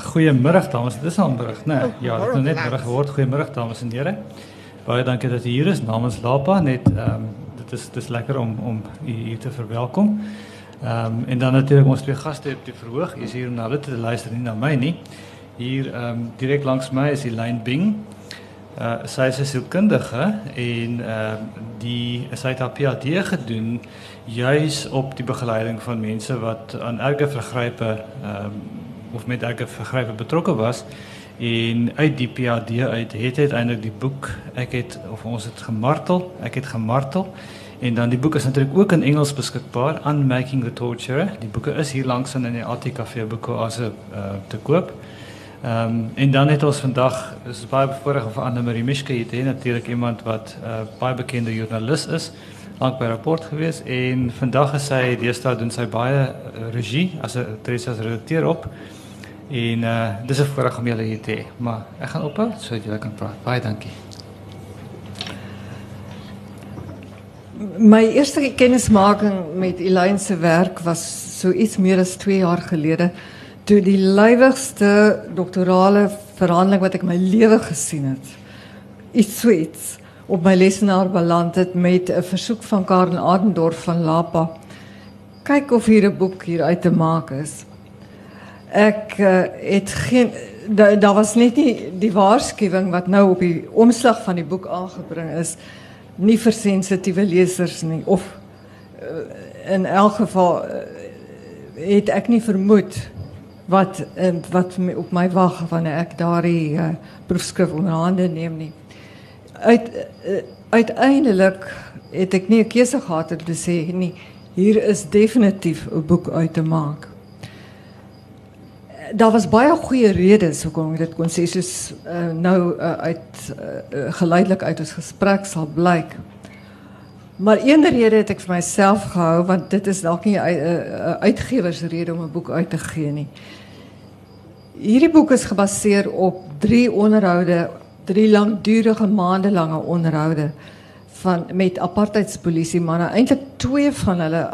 Goeiemiddag dames, dit is al middag, né? Nee, ja, dit het nou net middag geword. Goeiemiddag dames en here. Baie dankie dat u hier is namens Lapa. Net ehm um, dit is dit is lekker om om u hier te verwelkom. Ehm um, en dan natuurlik ons twee gaste op die verhoog. U is hier om na hulle te luister, nie na my nie. Hier ehm um, direk langs my is Elaine Bing. Uh sy is 'n sielkundige en ehm uh, die sy het haar PhD gedoen juis op die begeleiding van mense wat aan erge vergrype ehm um, of met erge vergrype betrokke was. En uit die PhD uit het uiteindelik die boek ek het of ons het gemartel ek het gemartel. En dan die boek is natuurlik ook in Engels beskikbaar Unmaking the Torture die boeke is hier langs in boeke as 'n uh, te koop. Um, en dan het ons vandag is baie bevoorreg om Anne Marie Mischke hier te hê natuurlik iemand wat uh, baie bekende joernalis is lank by rapport gewees. En vandag is sy deesdae doen sy baie uh, regie as 'n Teresa as redakteur op en uh, dis 'n voorreg om julle hier te hê maar ek gaan ophou sodat julle kan praat baie dankie My eerste kennismaking met Elaine se werk was so iets meer as 2 jaar gelede toe die lywigste doktorale verhandeling wat ek my lewe gesien het. Iets sweets op my lesenaar beland het met 'n versoek van Karen Adendorf van Lapa. Kyk of hier 'n boek hier uit te maak is. Ek uh, het geen daar da was net nie die waarskuwing wat nou op die omslag van die boek aangebring is nie vir sensitiewe lesers nie of uh, in elk geval uh, het ek nie vermoed wat uh, wat op my wag wanneer ek daardie uh, proefskrif onder hande neem nie. Uit uh, uiteindelik het ek nie 'n keuse gehad om te sê nie hier is definitief 'n boek uit te maak. Daar was baie goeie redes hoekom ek dit kon sê soos uh, nou uh, uit uh, geleidelik uit ons gesprek sal blyk. Maar een rede het ek vir myself gehou want dit is dalk nie 'n uh, om 'n boek uit te gee nie. Hierdie boek is gebaseer op drie onderhoude, drie langdurige maande lange onderhoude van met apartheidspolisie manne, eintlik twee van hulle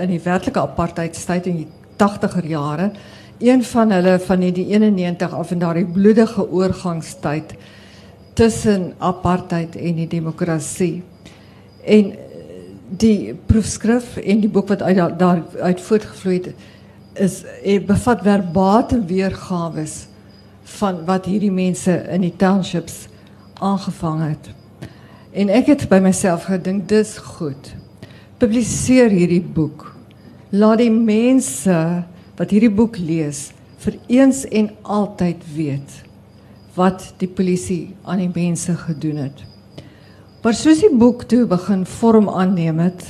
in die werklike apartheidstyd in die 80er jare, een van hulle van die 91 af in daardie bloedige oorgangstyd tussen apartheid en die demokrasie. En die proefskrif en die boek wat uit daar, daar uit voortgevloei het is het bevat verbale weergawe van wat hierdie mense in die townships aangevang het. En ek het by myself gedink dis goed. Publiseer hierdie boek. Laat die mense wat hierdie boek lees vir eens en altyd weet wat die polisie aan die mense gedoen het. Maar soos die boek toe begin vorm aanneem het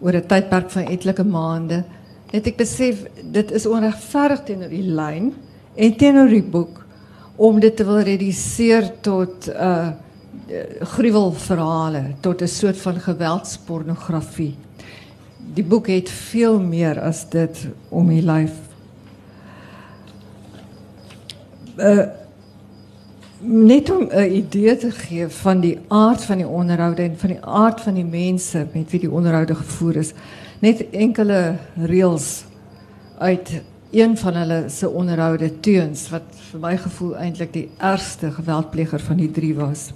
oor 'n tydperk van etlike maande, het ek besef dit is onregverdig teenoor die lyn en teenoor die boek om dit te wil reduseer tot 'n uh, gruwelverhale, tot 'n soort van geweldspornografie. Die boek het veel meer as dit om die lyf. Uh, net om 'n idee te gee van die aard van die onderhoude en van die aard van die mense met wie die onderhoude gevoer is. Net enkele reels uit een van hulle se onderhoude teens wat vir my gevoel eintlik die ergste geweldpleger van die drie was.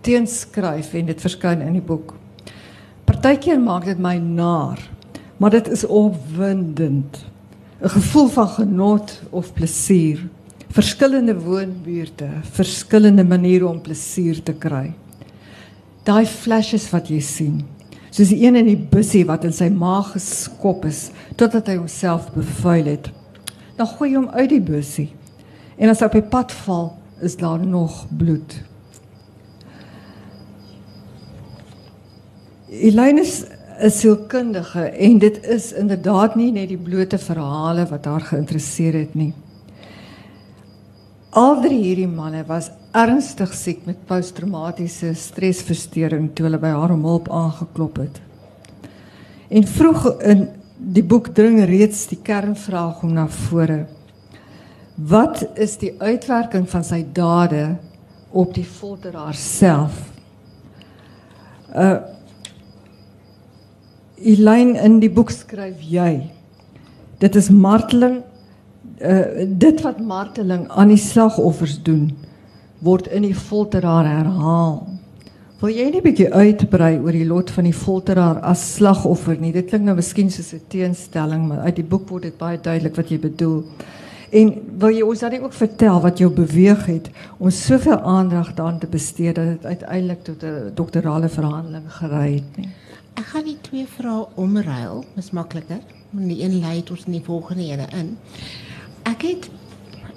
Teens skryf en dit verskyn in die boek. Partykeer maak dit my naar, maar dit is opwindend. 'n Gevoel van genot of plesier verskillende woonbuurte, verskillende maniere om plesier te kry. Daai flashes wat jy sien, soos die een in die bussie wat in sy maag geskop is totdat hy homself bevuil het. Dan gooi jy hom uit die bussie. En as hy op die pad val, is daar nog bloed. Elaine is 'n sielkundige en dit is inderdaad nie net die blote verhale wat haar geïnteresseer het nie. Al drie hierdie manne was ernstig siek met posttraumatiese stresversteuring toe hulle by haar om hulp aangeklop het. En vroeg in die boek dring reeds die kernvraag om na vore. Wat is die uitwerking van sy dade op die folteraar self? Uh Elaine in die boek skryf jy dit is marteling uh, dit wat marteling aan die slagoffers doen word in die folteraar herhaal. Wil jy net 'n bietjie uitbrei oor die lot van die folteraar as slagoffer nie? Dit klink nou miskien soos 'n teenstelling, maar uit die boek word dit baie duidelik wat jy bedoel. En wil jy ons dan ook vertel wat jou beweeg het om soveel aandag daaraan te bestee dat dit uiteindelik tot 'n doktorale verhandeling gelei het nie? Ek gaan die twee vrae omruil, is makliker. Die een lei tot die volgende ene in. Ek het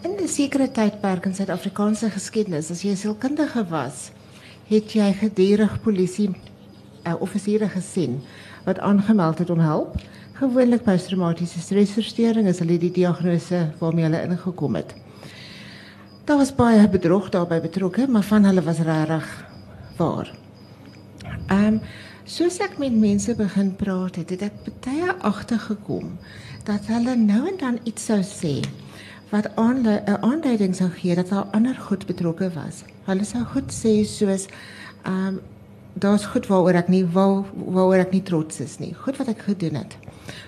in 'n sekere tydperk in Suid-Afrikaanse geskiedenis, as jy 'n sielkundige was, het jy gedurig polisie uh, offisiere gesien wat aangemeld het om help. Gewoonlik posttraumatiese stresversteuring is hulle die diagnose waarmee hulle ingekom het. Daar was baie bedrog daarbey betrokke, maar van hulle was regtig waar. Ehm soos ek met mense begin praat het, het ek baie agtergekom dat hulle nou en dan iets sou sê wat 'n aanduiding sou gee dat daar ander goed betrokke was. Hulle sou goed sê soos ehm um, daar's goed waaroor ek nie wou waaroor ek nie trots is nie. Goed wat ek gedoen het.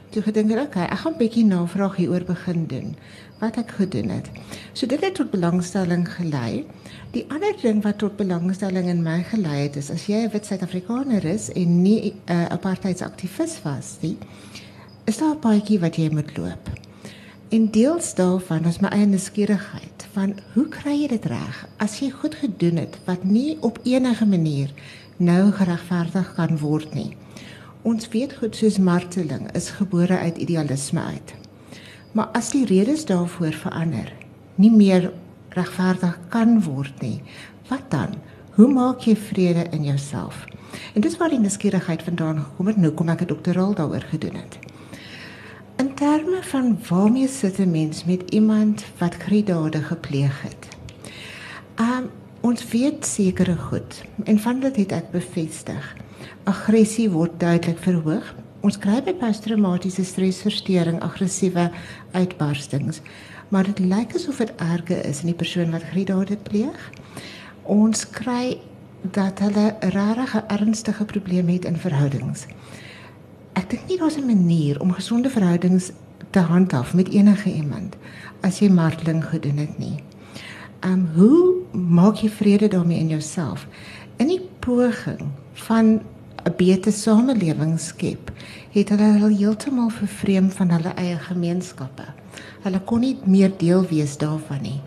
Toe gedink ek, okay, ek gaan 'n bietjie navraag hieroor begin doen wat ek gedoen het. So dit het tot belangstelling gelei. Die ander ding wat tot belangstelling in my gelei het is as jy 'n wit Suid-Afrikaner is en nie 'n uh, apartheidsaktivis was nie, is daar 'n paadjie wat jy moet loop. En deels daarvan is my eie nuuskierigheid van hoe kry jy dit reg as jy goed gedoen het wat nie op enige manier nou geregverdig kan word nie. Ons weet goed soos marteling is gebore uit idealisme uit. Maar as die redes daarvoor verander, nie meer regverdig kan word nie, wat dan? Hoe maak jy vrede in jouself? En dis waar die nuuskierigheid vandaan gekom het, nou kom ek 'n doktoraal daaroor gedoen het. In terme van waarmee sit 'n mens met iemand wat gruweldade gepleeg het? Um ons weet sekere goed en van dit het ek bevestig. Aggressie word duidelik verhoog. Ons kry by posttraumatiese stresversteuring aggressiewe uitbarstings. Maar dit lyk asof dit erger is in die persoon wat gruweldade pleeg. Ons kry dat hulle regtig 'n ernstige probleem het in verhoudings ek dink nie daar's 'n manier om gesonde verhoudings te handhaaf met enige iemand as jy marteling gedoen het nie. Um hoe maak jy vrede daarmee in jouself? In die poging van 'n beter samelewing skep, het hulle al heeltemal vervreem van hulle eie gemeenskappe. Hulle kon nie meer deel wees daarvan nie.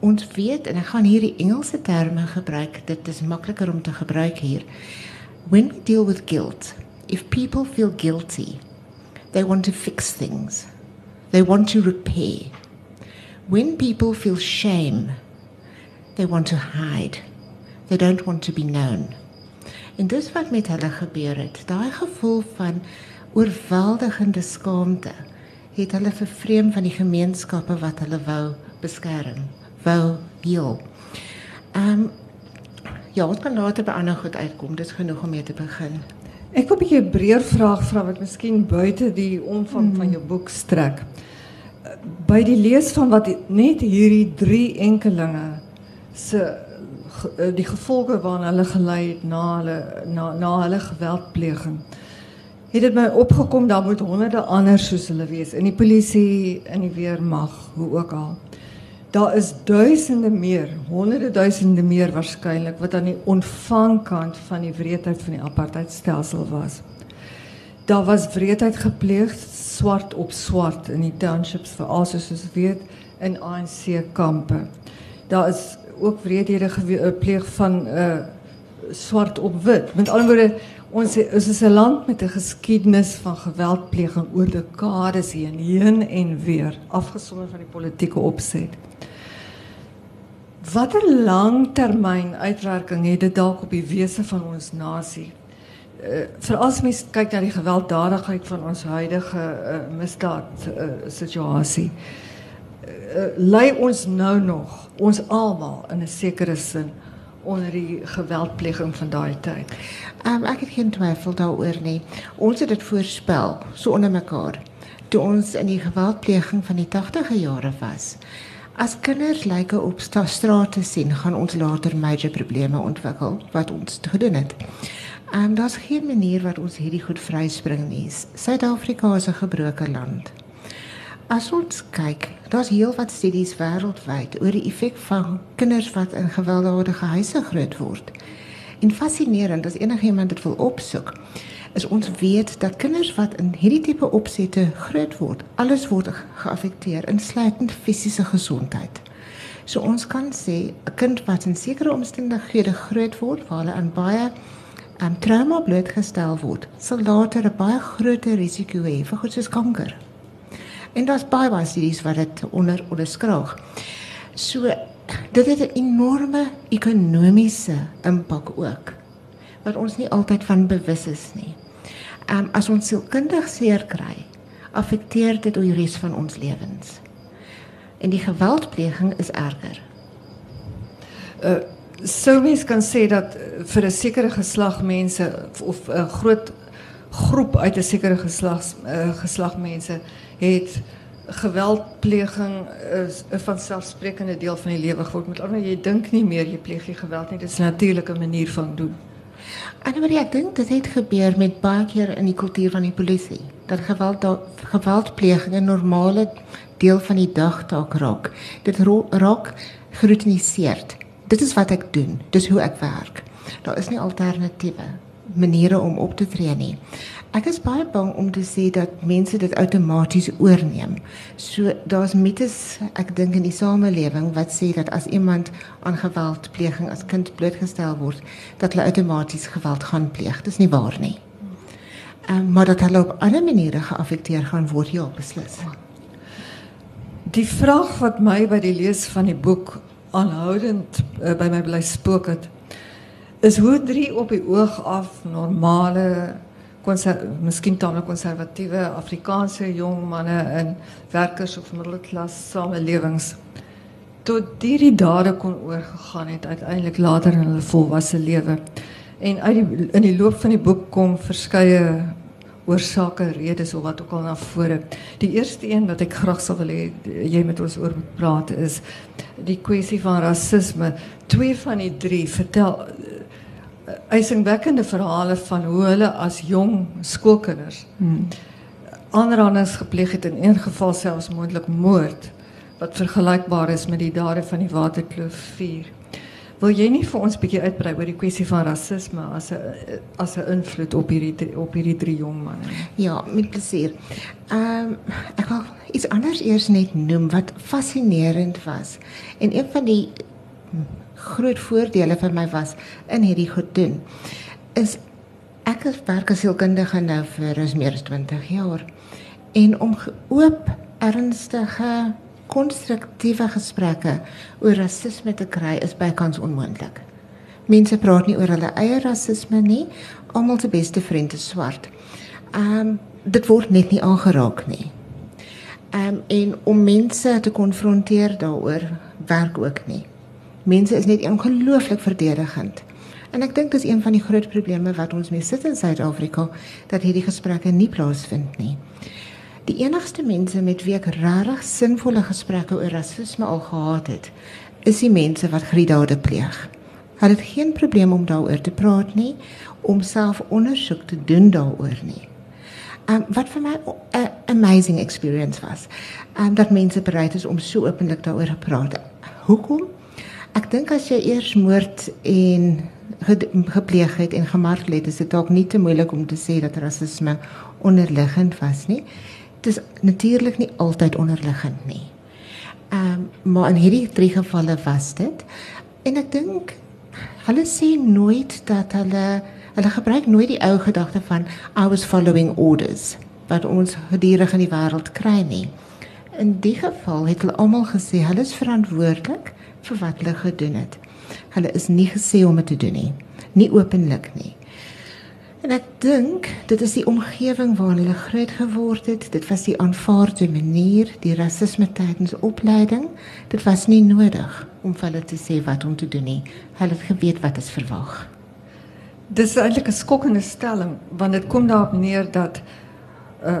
Ons weet en ek gaan hier die Engelse terme gebruik, dit is makliker om te gebruik hier. When we deal with guilt, if people feel guilty, they want to fix things, they want to repair. When people feel shame, they want to hide, they don't want to be known. En dis wat met hulle gebeur het. Daai gevoel van oorweldigende skaamte het hulle vervreem van die gemeenskappe wat hulle wou beskerm, wou heel. Ehm um, ja, ons kan later by ander goed uitkom. Dis genoeg om mee te begin. Ek wil 'n bietjie breër vraag vra wat miskien buite die omvang mm. van jou boek strek. By die lees van wat net hierdie drie enkelinge se die gevolge waarna hulle gelei het na hulle na na hulle geweldpleging. Het dit my opgekom daar moet honderde ander soos hulle wees in die polisie, in die weermag, hoe ook al. Daar is duisende meer, honderde duisende meer waarskynlik wat aan die ontvangkant van die wreedheid van die apartheidstelsel was. Daar was wreedheid gepleeg swart op swart in die townships veral soos ons weet in ANC kampe. Daar is ook wreedhede gepleeg eh, van uh swart op wit. Met ander woorde ons is, is 'n land met 'n geskiedenis van geweldpleging oor dekades heen, heen en weer, afgesonder van die politieke opset. Watter langtermyn uitwerking het dit dalk op die wese van ons nasie? Uh, vir as mens kyk na die gewelddadigheid van ons huidige uh, misdaad uh. Uh, lei ons nou nog ons almal in 'n sekere sin onder die geweldpleging van daai tyd. Um, ek het geen twyfel daaroor nie. Ons het dit voorspel so onder mekaar toe ons in die geweldpleging van die 80e jare was. As kinders lyke op strate sien, gaan ons later major probleme ontwikkel wat ons gedoen het. En daar's geen manier wat ons hierdie goed vryspring nie. Suid-Afrika is 'n gebroke land. As ons kyk, daar's heelwat studies wêreldwyd oor die effek van kinders wat in gewelddadige huise groot word. En fascinerend as enigiemand dit wil opsoek, is ons weet dat kinders wat in hierdie tipe opsette groot word, alles word geaffekteer, insluitend fisiese gesondheid. So ons kan sê 'n kind wat in sekere omstandighede groot word, waar hulle aan baie um, trauma blootgestel word, sal later 'n baie groter risiko hê vir goed soos kanker. En daar's baie baie studies wat dit onder onderskraag. So dit het 'n enorme ekonomiese impak ook wat ons nie altyd van bewus is nie. Ehm um, as ons sielkundig seer kry, affekteer dit die res van ons lewens. En die geweldpleging is erger. Uh sou mens kan sê dat eh, vir 'n sekere geslag mense of 'n groot groep uit 'n sekere geslag uh, geslag mense het geweldpleging is 'n vanselfsprekende deel van die lewe geword. Met ander jy dink nie meer jy pleeg jy geweld nie. Dit is 'n natuurlike manier van doen. Annemarie, ek dink dit het gebeur met baie keer in die kultuur van die polisie. Dat geweld geweldpleging 'n normale deel van die dalk raak. Dit raak geroutiniseerd. Dit is wat ek doen. Dis hoe ek werk. Daar is nie alternatiewe maniere om op te nie. Ek is baie bang om te sê dat mense dit outomaties oorneem. So daar's mites ek dink in die samelewing wat sê dat as iemand aan geweldpleging as kind blootgestel word, dat hulle outomaties geweld gaan pleeg. Dis nie waar nie. Um, maar dat hulle op ander maniere geaffekteer gaan word, ja, beslis. Die vraag wat my by die lees van die boek aanhoudend uh, by my bly spook het, is hoe drie op die oog af normale miskien tamelik konservatiewe Afrikaanse jong manne in werkers of middelklas samelewings tot hierdie dade kon oorgegaan het uiteindelik later in hulle volwasse lewe. En uit die in die loop van die boek kom verskeie oorsake, redes of wat ook al na vore. Die eerste een wat ek graag sou wil hê met ons oor moet praat is die kwessie van rasisme. Twee van die drie vertel eisingwekkende verhale van hoe hulle as jong skoolkinders hmm. aanrandings gepleeg het in een geval selfs moontlik moord wat vergelykbaar is met die dade van die Waterkloof 4. Wil jy nie vir ons 'n bietjie uitbrei oor die kwessie van rasisme as 'n as 'n invloed op hierdie op hierdie drie jong manne? Ja, met plesier. Ehm um, wil iets anders eers net noem wat fascinerend was. En een van die groot voordele vir my was in hierdie goed doen is ek het werk as sielkundige nou vir is meer as 20 jaar en om oop ernstige konstruktiewe gesprekke oor rasisme te kry is bykans onmoontlik. Mense praat nie oor hulle eie rasisme nie, almal se beste vriend is swart. Ehm um, dit word net nie aangeraak nie. Ehm um, en om mense te konfronteer daaroor werk ook nie. Mense is net ongelooflik verdedigend. En ek dink dis een van die groot probleme wat ons mee sit in Suid-Afrika dat hierdie gesprekke nie plaasvind nie. Die enigste mense met wie ek regtig sinvolle gesprekke oor rasisme al gehad het, is die mense wat griedade pleeg. Hulle het geen probleem om daaroor te praat nie, om self ondersoek te doen daaroor nie. Um, wat vir my 'n amazing experience was, um, dat mense bereid is om so openlik daaroor te praat. Hoekom? Ek dink as jy eers moord en gepleeg het en gemartel het, is dit dalk nie te moeilik om te sê dat rasisme onderliggend was nie. Dit is natuurlik nie altyd onderliggend nie. Ehm um, maar in hierdie drie gevalle was dit. En ek dink hulle sê nooit dat hulle hulle gebruik nooit die ou gedagte van I was following orders wat ons gedurende in die wêreld kry nie. In die geval het hulle almal gesê hulle is verantwoordelik vir wat hulle gedoen het. Hulle is nie gesê om dit te doen nie, nie openlik nie. En ek dink dit is die omgewing waarin hulle groot geword het. Dit was die aanvaarde manier, die rasisme tydens opleiding. Dit was nie nodig om vir hulle te sê wat om te doen nie. Hulle het geweet wat is verwag. Dis eintlik 'n skokkende stelling want dit kom daarop neer dat 'n uh,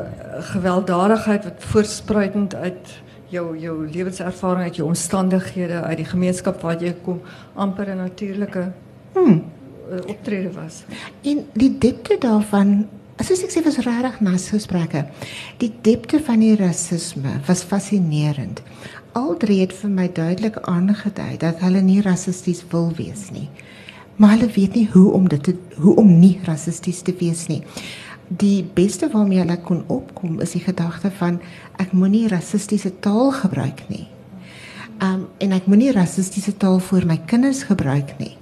gewelddadigheid wat voorspruitend uit jou jou lewenservaring uit jou omstandighede uit die gemeenskap waar jy kom amper 'n natuurlike hmm. optrede was. En die diepte daarvan soos ek sê was regtig nice gesprekke. Die diepte van die rasisme was fascinerend. Al drie het vir my duidelik aangedui dat hulle nie rassisties wil wees nie. Maar hulle weet nie hoe om dit te, hoe om nie rassisties te wees nie. Die beste waarmee hulle kon opkom is die gedagte van ek moenie rassistiese taal gebruik nie. Um en ek moenie rassistiese taal vir my kinders gebruik nie.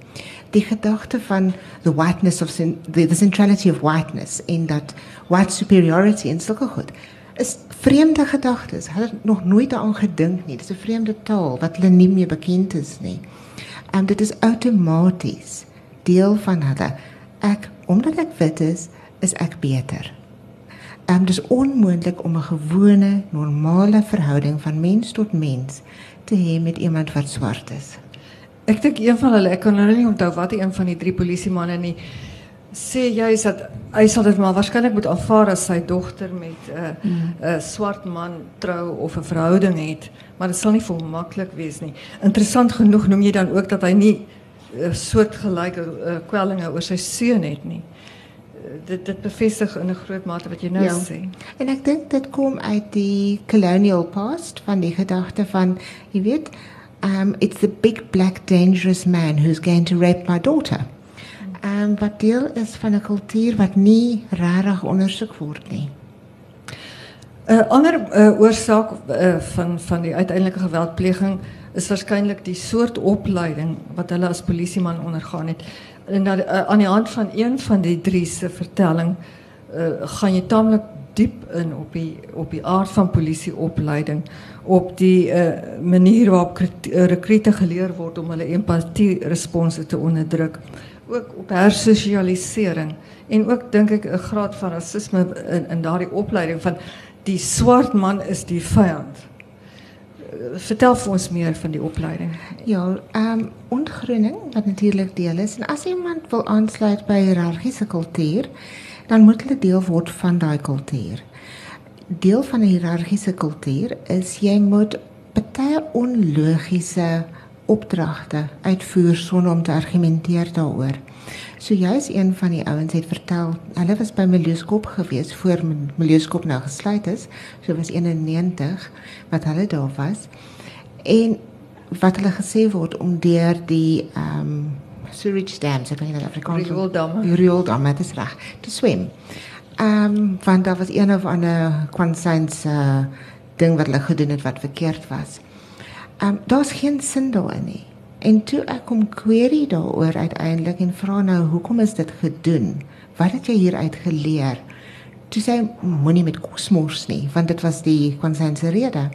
Die gedagte van the whiteness of the, the centrality of whiteness in that white superiority en sulke goed is vreemde gedagtes. Hulle het nog nooit daaraan gedink nie. Dis 'n vreemde taal wat hulle nie meer bekend is nie. Um dit is outomaties deel van hulle. Ek omdat ek wit is, is ek beter. Um dis onmoontlik om 'n gewone, normale verhouding van mens tot mens te hê met iemand wat swart is. Ek dink een van hulle, ek kan nou nie onthou wat een van die drie polisiemanne nie sê jy is dat hy sal dit maar waarskynlik moet aanvaar as sy dogter met 'n uh, 'n mm. uh, swart man trou of 'n verhouding het, maar dit sal nie vir hom maklik wees nie. Interessant genoeg noem jy dan ook dat hy nie 'n uh, soortgelyke uh, kwellinge oor sy seun het nie. Dit dit bevestig in 'n groot mate wat jy nou ja. sê. En ek dink dit kom uit die colonial past van die gedagte van jy weet um it's the big black dangerous man who's going to rape my daughter. Um wat deel is van 'n kultuur wat nie regtig ondersoek word nie. uh, Ander uh, oorsaak uh, van van die uiteindelike geweldpleging is waarskynlik die soort opleiding wat hulle as polisieman ondergaan het. En na, uh, aan die hand van een van die drie se vertelling uh, gaan jy taamlik diep in op die op die aard van polisieopleiding op die uh, manier waarop uh, rekrute geleer word om hulle empatie response te onderdruk ook op hersosialisering en ook dink ek 'n graad van rasisme in in daardie opleiding van die swart man is die vyand. Vertel vir ons meer van die opleiding. Ja, ehm um, ontgroening wat natuurlik deel is en as iemand wil aansluit by hiërargiese kultuur, dan moet hulle deel word van daai kultuur deel van 'n hiërargiese kultuur is jy moet baie onlogiese opdragte uitvoer sonder om te argumenteer daaroor. So jy's een van die ouens het vertel, hulle was by Miljoeskop gewees voor Miljoeskop nou gesluit is. So was 91 wat hulle daar was. En wat hulle gesê word om deur die ehm um, sewage dams, ek weet nie Afrikaans. Riooldamme. Riooldamme, dit is reg. Te swem. Ehm um, want daar was een of ander kwansyns uh ding wat hulle gedoen het wat verkeerd was. Ehm um, daar's geen sin daarin nie. En toe ek kom query daaroor uiteindelik en vra nou hoekom is dit gedoen? Wat het jy hieruit geleer? Toe sê moenie met kosmos nie, want dit was die kwansyns rede.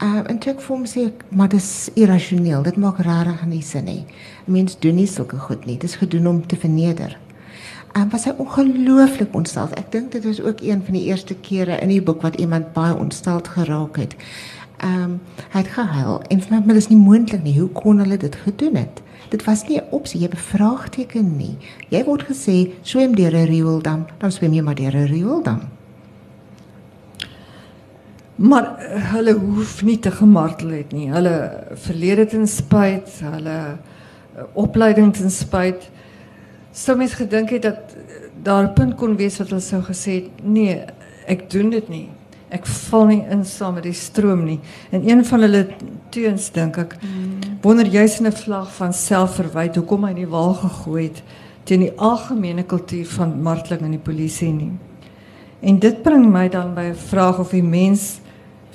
Um, en toe ek vir hom sê maar dit is irrasioneel. Dit maak regtig nie sin nie. Mense doen nie sulke goed nie. Dit is gedoen om te verneder en was hy ongelooflik ontstel. Ek dink dit was ook een van die eerste kere in die boek wat iemand baie ontstel geraak het. Ehm um, hy het gehuil en vir my maar is nie moontlik nie. Hoe kon hulle dit gedoen het? Dit was nie 'n opsie, jy bevraagteken nie. Jy word gesê swem deur 'n rioldam, dan swem jy maar deur 'n rioldam. Maar uh, hulle hoef nie te gemartel het nie. Hulle verlede ten spyt, hulle uh, opleiding ten spyt sou mens gedink het dat daar 'n punt kon wees wat hulle sou gesê het nee ek doen dit nie ek val nie in saam met die stroom nie en een van hulle teuns dink ek mm. wonder jy's in 'n vlag van selfverwyd hoekom hy die wal gegooi het teen die algemene kultuur van marteling in die polisie nie en dit bring my dan by 'n vraag of die mens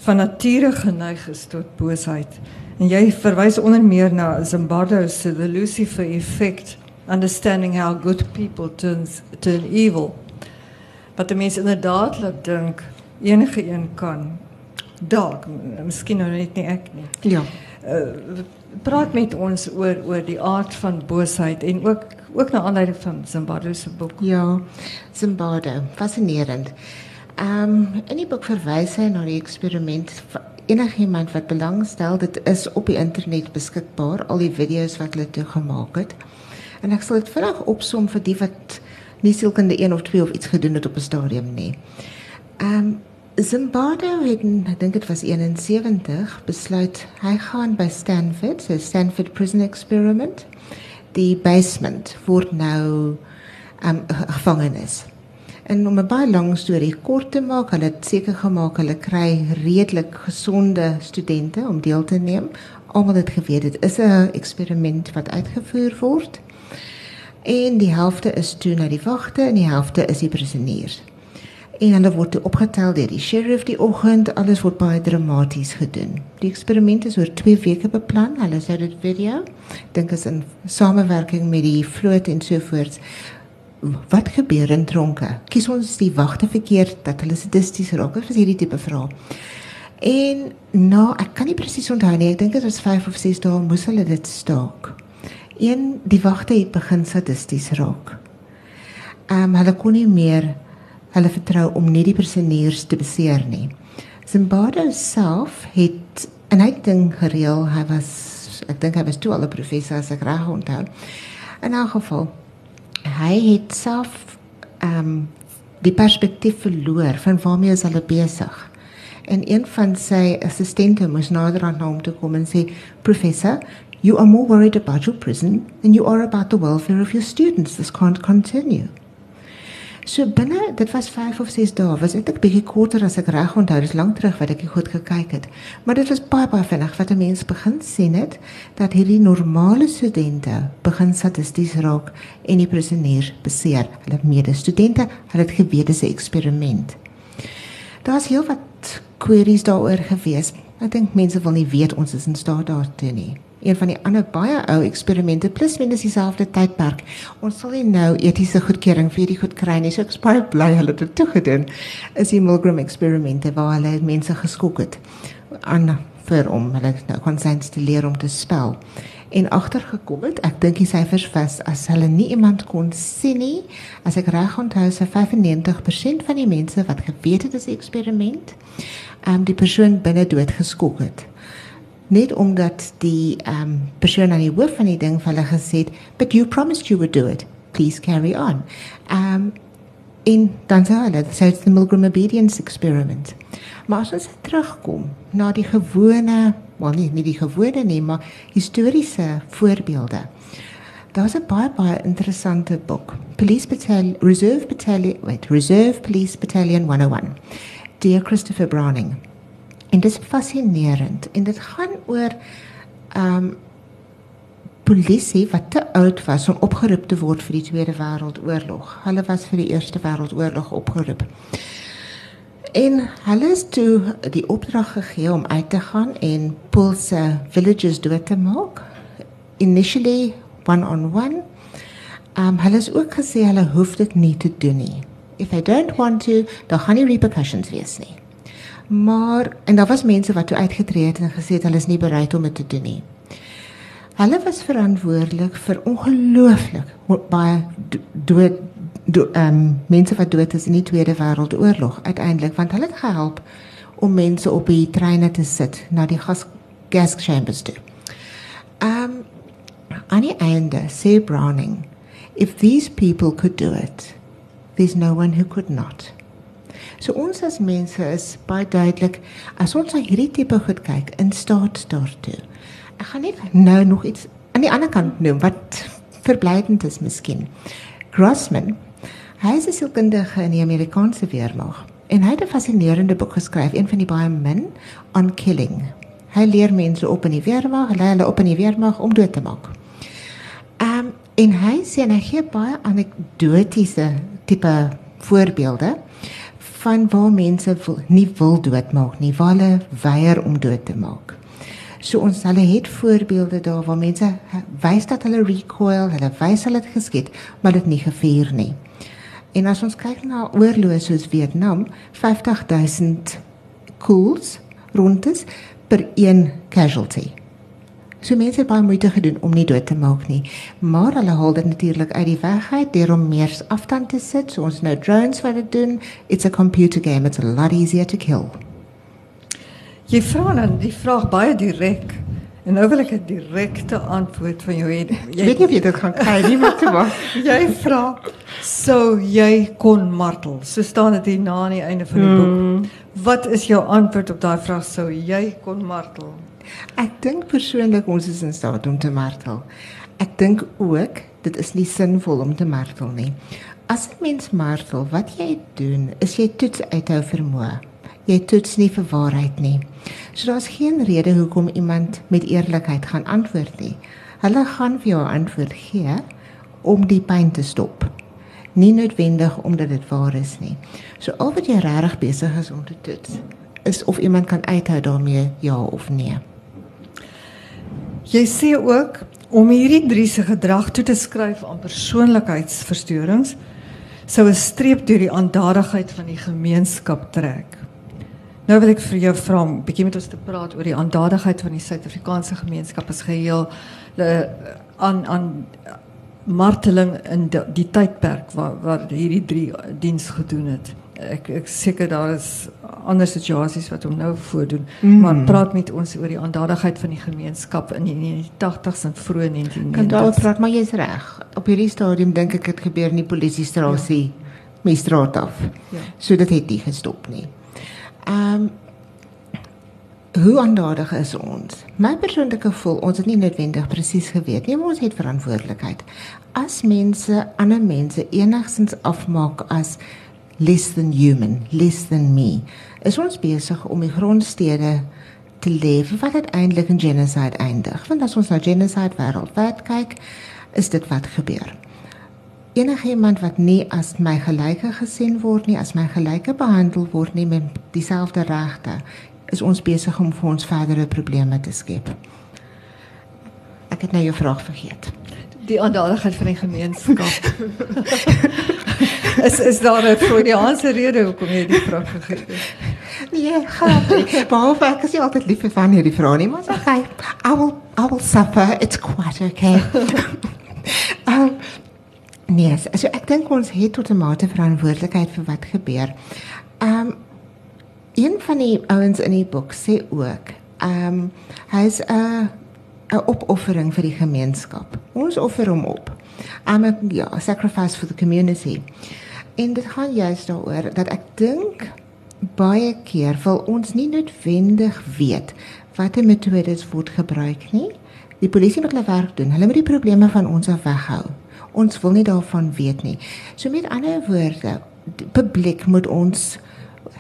van nature geneig is tot boosheid en jy verwys onder meer na Zimbardo se the Lucifer effect understanding how good people turns turn evil. Wat die mense inderdaad laat dink enige een kan dalk miskien nou net nie ek nie. Ja. Uh, praat met ons oor oor die aard van boosheid en ook ook na aanleiding van Zimbabwe se boek. Ja. Zimbabwe, fascinerend. Ehm um, in die boek verwys hy na die eksperiment enigiemand wat belangstel, dit is op die internet beskikbaar, al die video's wat hulle toe gemaak het. En ek sal dit vinnig opsom vir die wat nie sielkunde 1 of 2 of iets gedoen het op 'n stadium nie. Ehm um, Zimbabwe het, ek dink dit was 71, besluit hy gaan by Stanford, so Stanford Prison Experiment. Die basement word nou ehm um, gevangenis. En om 'n baie lang storie kort te maak, hulle het seker gemaak hulle kry redelik gesonde studente om deel te neem. Almal het geweet dit is 'n eksperiment wat uitgevoer word. En die helfte is toe na die wagte en die helfte is die prisonniers. En hulle word opgetel deur die sheriff die oggend. Alles word baie dramaties gedoen. Die eksperiment is oor 2 weke beplan. Hulle sou dit video. Dink is in samewerking met die vloot en so voort wat gebeur in tronke? Kies ons die wagte verkeerd dat hulle sadisties raak? Is hierdie tipe vrae? En nou, ek kan nie presies onthou nie. Ek dink dit was 5 of 6 dae moes hulle dit staak. Een die wagte het begin sadisties raak. Ehm um, hulle kon nie meer hulle vertrou om nie die prisonniers te beseer nie. Zimbabwe self het 'n uit ding gereël. Hy was ek dink hy was toe al 'n professor as ek reg onthou. In 'n geval hy het self ehm um, die perspektief verloor van waarmee is hulle besig. En een van sy assistente moes nader aan hom toe kom en sê professor you are more worried about your prison than you are about the welfare of your students this can't continue. So binne, dit was 5 of 6 dae, was dit 'n bietjie korter as ek reg onthou, dis lank terug wat ek goed gekyk het. Maar dit was baie baie vinnig wat 'n mens begin sien het dat hierdie normale studente begin statisties raak en die prisonniers beseer. Hulle medestudente, hulle het geweet dis 'n eksperiment. Daar's heel wat queries daaroor gewees. Ek dink mense wil nie weet ons is in staat daartoe nie een van die ander baie ou eksperimente plus minus dieselfde tydperk. Ons sal nie nou etiese goedkeuring vir hierdie goed kry nie. So ek is baie bly hulle het dit toegedoen. Is die Milgram eksperimente waar hulle mense geskok het aan vir om hulle nou konsens te leer om te spel. En agtergekom het, ek dink die syfers vas as hulle nie iemand kon sien nie, as ek reg onthou, se 95% van die mense wat geweet het dis 'n eksperiment, ehm um, die persoon binne dood geskok het net omdat die um, persoon aan die hoof van die ding vir hulle gesê het, "But you promised you would do it. Please carry on." Um, in dan "So it's the Milgram obedience experiment." Maar as ons terugkom na die gewone, wel nie nie die gewone nie, maar historiese voorbeelde. Daar's 'n baie baie interessante boek, Police Battalion Reserve Battalion, wait, Reserve Police Battalion 101. Dear Christopher Browning. En dit is fascinerend en dit gaan oor ehm um, polisie wat te oud was om opgeroep te word vir die Tweede Wêreldoorlog. Hulle was vir die Eerste Wêreldoorlog opgeroep. En hulle is toe die opdrag gegee om uit te gaan en Pulse villages dood te maak. Initially one on one. Um, hulle is ook gesê hulle hoef dit nie te doen nie. If they don't want to, dan gaan nie repercussions wees nie. Maar en daar was mense wat toe uitgetree het en gesê het hulle is nie bereid om dit te doen nie. Hulle was verantwoordelik vir ongelooflik baie dood do, um, mense wat dood is in die Tweede Wêreldoorlog uiteindelik want hulle het gehelp om mense op die treine te sit na die gas gas chambers toe. Um aan die einde sê Browning if these people could do it there's no one who could not. So ons as mense is baie duidelik as ons na hierdie tipe goed kyk in staat daartoe. Ek gaan net nou nog iets aan die ander kant noem wat verblydend is miskien. Grossman, hy is 'n sielkundige in die Amerikaanse weermag en hy het 'n fascinerende boek geskryf, een van die baie min on killing. Hy leer mense op in die weermag, hulle hulle op in die weermag om dood te maak. Ehm um, en hy sê en hy gee baie anekdotiese tipe voorbeelde van waar mense wil, nie wil doodmaak nie, waar hulle weier om dood te maak. So ons hulle het voorbeelde daar waar mense wys dat hulle recoil, hulle wys hulle het geskiet, maar dit nie gevier nie. En as ons kyk na oorloë soos Vietnam, 50000 kools rondes per een casualty. So mense het baie moeite gedoen om nie dood te maak nie. Maar hulle haal dit natuurlik uit die weg uit deur om meer afstand te sit. So ons nou drones wat dit doen. It's a computer game. It's a lot easier to kill. Jy vra dan die vraag baie direk. En nou wil ek 'n direkte antwoord van jou hê. Jy weet nie of jy dit gaan kry nie, maar toe maar. jy vra sou jy kon martel. So staan dit hier na aan die einde van die boek. Hmm. Wat is jou antwoord op daai vraag sou jy kon martel? Ek dink persoonlik ons is in staat om te martel. Ek dink ook dit is nie sinvol om te martel nie. As 'n mens martel, wat jy doen, is jy toets uithou vermoë. Jy toets nie vir waarheid nie. So daar's geen rede hoekom iemand met eerlikheid gaan antwoord nie. Hulle gaan vir jou 'n antwoord gee om die pyn te stop. Nie noodwendig omdat dit waar is nie. So al wat jy regtig besig is om te toets, is of iemand kan uithou daarmee ja of nee. Jy sê ook om hierdie drie se gedrag toe te skryf aan persoonlikheidsverstorings sou 'n streep deur die aandadigheid van die gemeenskap trek. Nou wil ek vir jou vra 'n bietjie met ons te praat oor die aandadigheid van die Suid-Afrikaanse gemeenskap as geheel aan aan marteling in die, die tydperk waar waar hierdie drie diens gedoen het ek ek seker daar is ander situasies wat hom nou voordoen mm. maar praat met ons oor die aandadigheid van die gemeenskap in die 80s en vroeë 1990s kan daar praat maar jy's reg op hierdie stadium dink ek dit gebeur in die polisiestrasie ja. my straat af ja. so dit het nie gestop nie ehm um, hoe aandadig is ons my persoonlike gevoel ons het nie noodwendig presies geweet nie maar ons het verantwoordelikheid as mense ander mense enigstens afmaak as less than human, less than me. Is ons besig om die grondstede te lewe wat uiteindelik in genocide eindig? Want as ons na genocide wêreldwyd kyk, is dit wat gebeur. Enige iemand wat nie as my gelyke gesien word nie, as my gelyke behandel word nie met dieselfde regte, is ons besig om vir ons verdere probleme te skep. Ek het nou jou vraag vergeet. Die aandadigheid van die gemeenskap. is is daar 'n Freudiaanse rede hoekom jy die vraag gegee het? Nee, gaan. Behalve ek is nie altyd lief vir van hierdie vrae nie, maar sê hy, I will I will suffer. It's quite okay. um, nee, so ek dink ons het tot 'n mate verantwoordelikheid vir wat gebeur. Um een van die ouens in die boek sê ook, um hy's 'n 'n opoffering vir die gemeenskap. Ons offer hom op. I'm a ja, sacrifice for the community. En dit gaan juist daaroor dat ek dink baie keer wil ons nie noodwendig weet watter metodes word gebruik nie. Die polisie moet hulle werk doen. Hulle moet die probleme van ons af weghou. Ons wil nie daarvan weet nie. So met ander woorde, publiek moet ons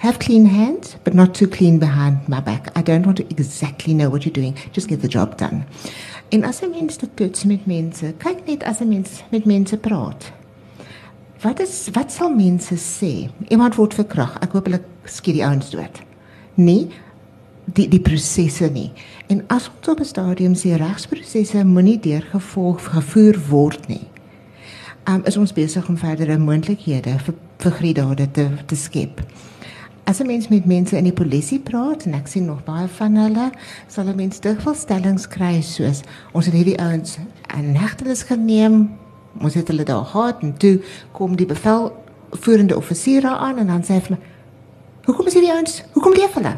have clean hands but not too clean behind my back. I don't want to exactly know what you're doing. Just get the job done. En as 'n mens dit toets met mense, kyk net as 'n mens met mense praat. Wat is wat sal mense sê? Iemand word verkrag. Ek hoop hulle skiet die ouens dood. Nee, die die prosesse nie. En as ons op 'n stadium sê regsprosesse moenie deurgevolg gevoer word nie. Um, is ons besig om verdere moontlikhede vir vir griedade te te skep. As 'n mens met mense in die polisie praat en ek sien nog baie van hulle, sal 'n mens dikwels stellings kry soos ons het hierdie ouens in hegtenis geneem, ons het hulle daar gehad en toe kom die bevel voerende offisiere aan en dan sê hulle Hoekom is hierdie ouens? Hoekom leef hulle?